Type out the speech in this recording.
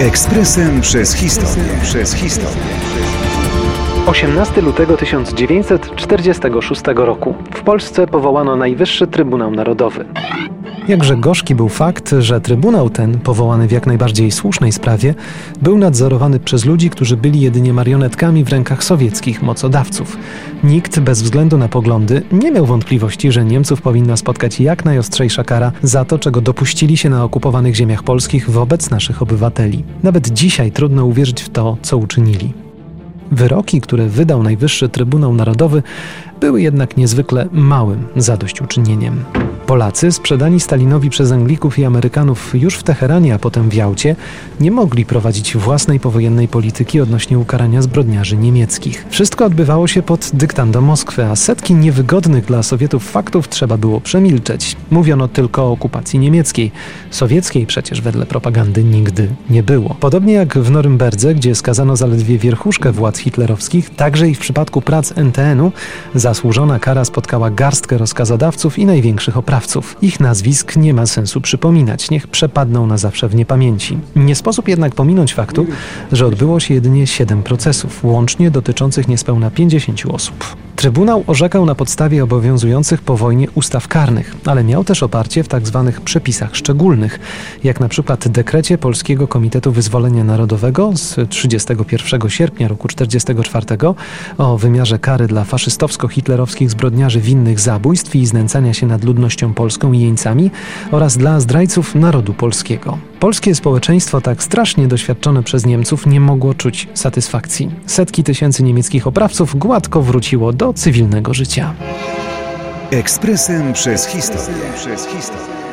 Ekspresem przez historię. Przez historię. 18 lutego 1946 roku w Polsce powołano Najwyższy Trybunał Narodowy. Jakże gorzki był fakt, że Trybunał ten, powołany w jak najbardziej słusznej sprawie, był nadzorowany przez ludzi, którzy byli jedynie marionetkami w rękach sowieckich mocodawców. Nikt, bez względu na poglądy, nie miał wątpliwości, że Niemców powinna spotkać jak najostrzejsza kara za to, czego dopuścili się na okupowanych ziemiach polskich wobec naszych obywateli. Nawet dzisiaj trudno uwierzyć w to, co uczynili. Wyroki, które wydał Najwyższy Trybunał Narodowy, były jednak niezwykle małym zadośćuczynieniem. Polacy, sprzedani Stalinowi przez Anglików i Amerykanów już w Teheranie, a potem w Jałcie, nie mogli prowadzić własnej powojennej polityki odnośnie ukarania zbrodniarzy niemieckich. Wszystko odbywało się pod dyktando Moskwy, a setki niewygodnych dla Sowietów faktów trzeba było przemilczeć. Mówiono tylko o okupacji niemieckiej. Sowieckiej przecież wedle propagandy nigdy nie było. Podobnie jak w Norymberdze, gdzie skazano zaledwie wierchuszkę władz hitlerowskich, także i w przypadku prac NTN-u zasłużona kara spotkała garstkę rozkazodawców i największych oprawców sprawców. Ich nazwisk nie ma sensu przypominać, niech przepadną na zawsze w niepamięci. Nie sposób jednak pominąć faktu, że odbyło się jedynie 7 procesów, łącznie dotyczących niespełna 50 osób. Trybunał orzekał na podstawie obowiązujących po wojnie ustaw karnych, ale miał też oparcie w tzw. Tak przepisach szczególnych, jak na przykład dekrecie Polskiego Komitetu Wyzwolenia Narodowego z 31 sierpnia roku 1944 o wymiarze kary dla faszystowsko-hitlerowskich zbrodniarzy winnych zabójstw i znęcania się nad ludnością polską i jeńcami oraz dla zdrajców narodu polskiego. Polskie społeczeństwo, tak strasznie doświadczone przez Niemców, nie mogło czuć satysfakcji. Setki tysięcy niemieckich oprawców gładko wróciło do cywilnego życia. Ekspresem przez historię. Przez historię.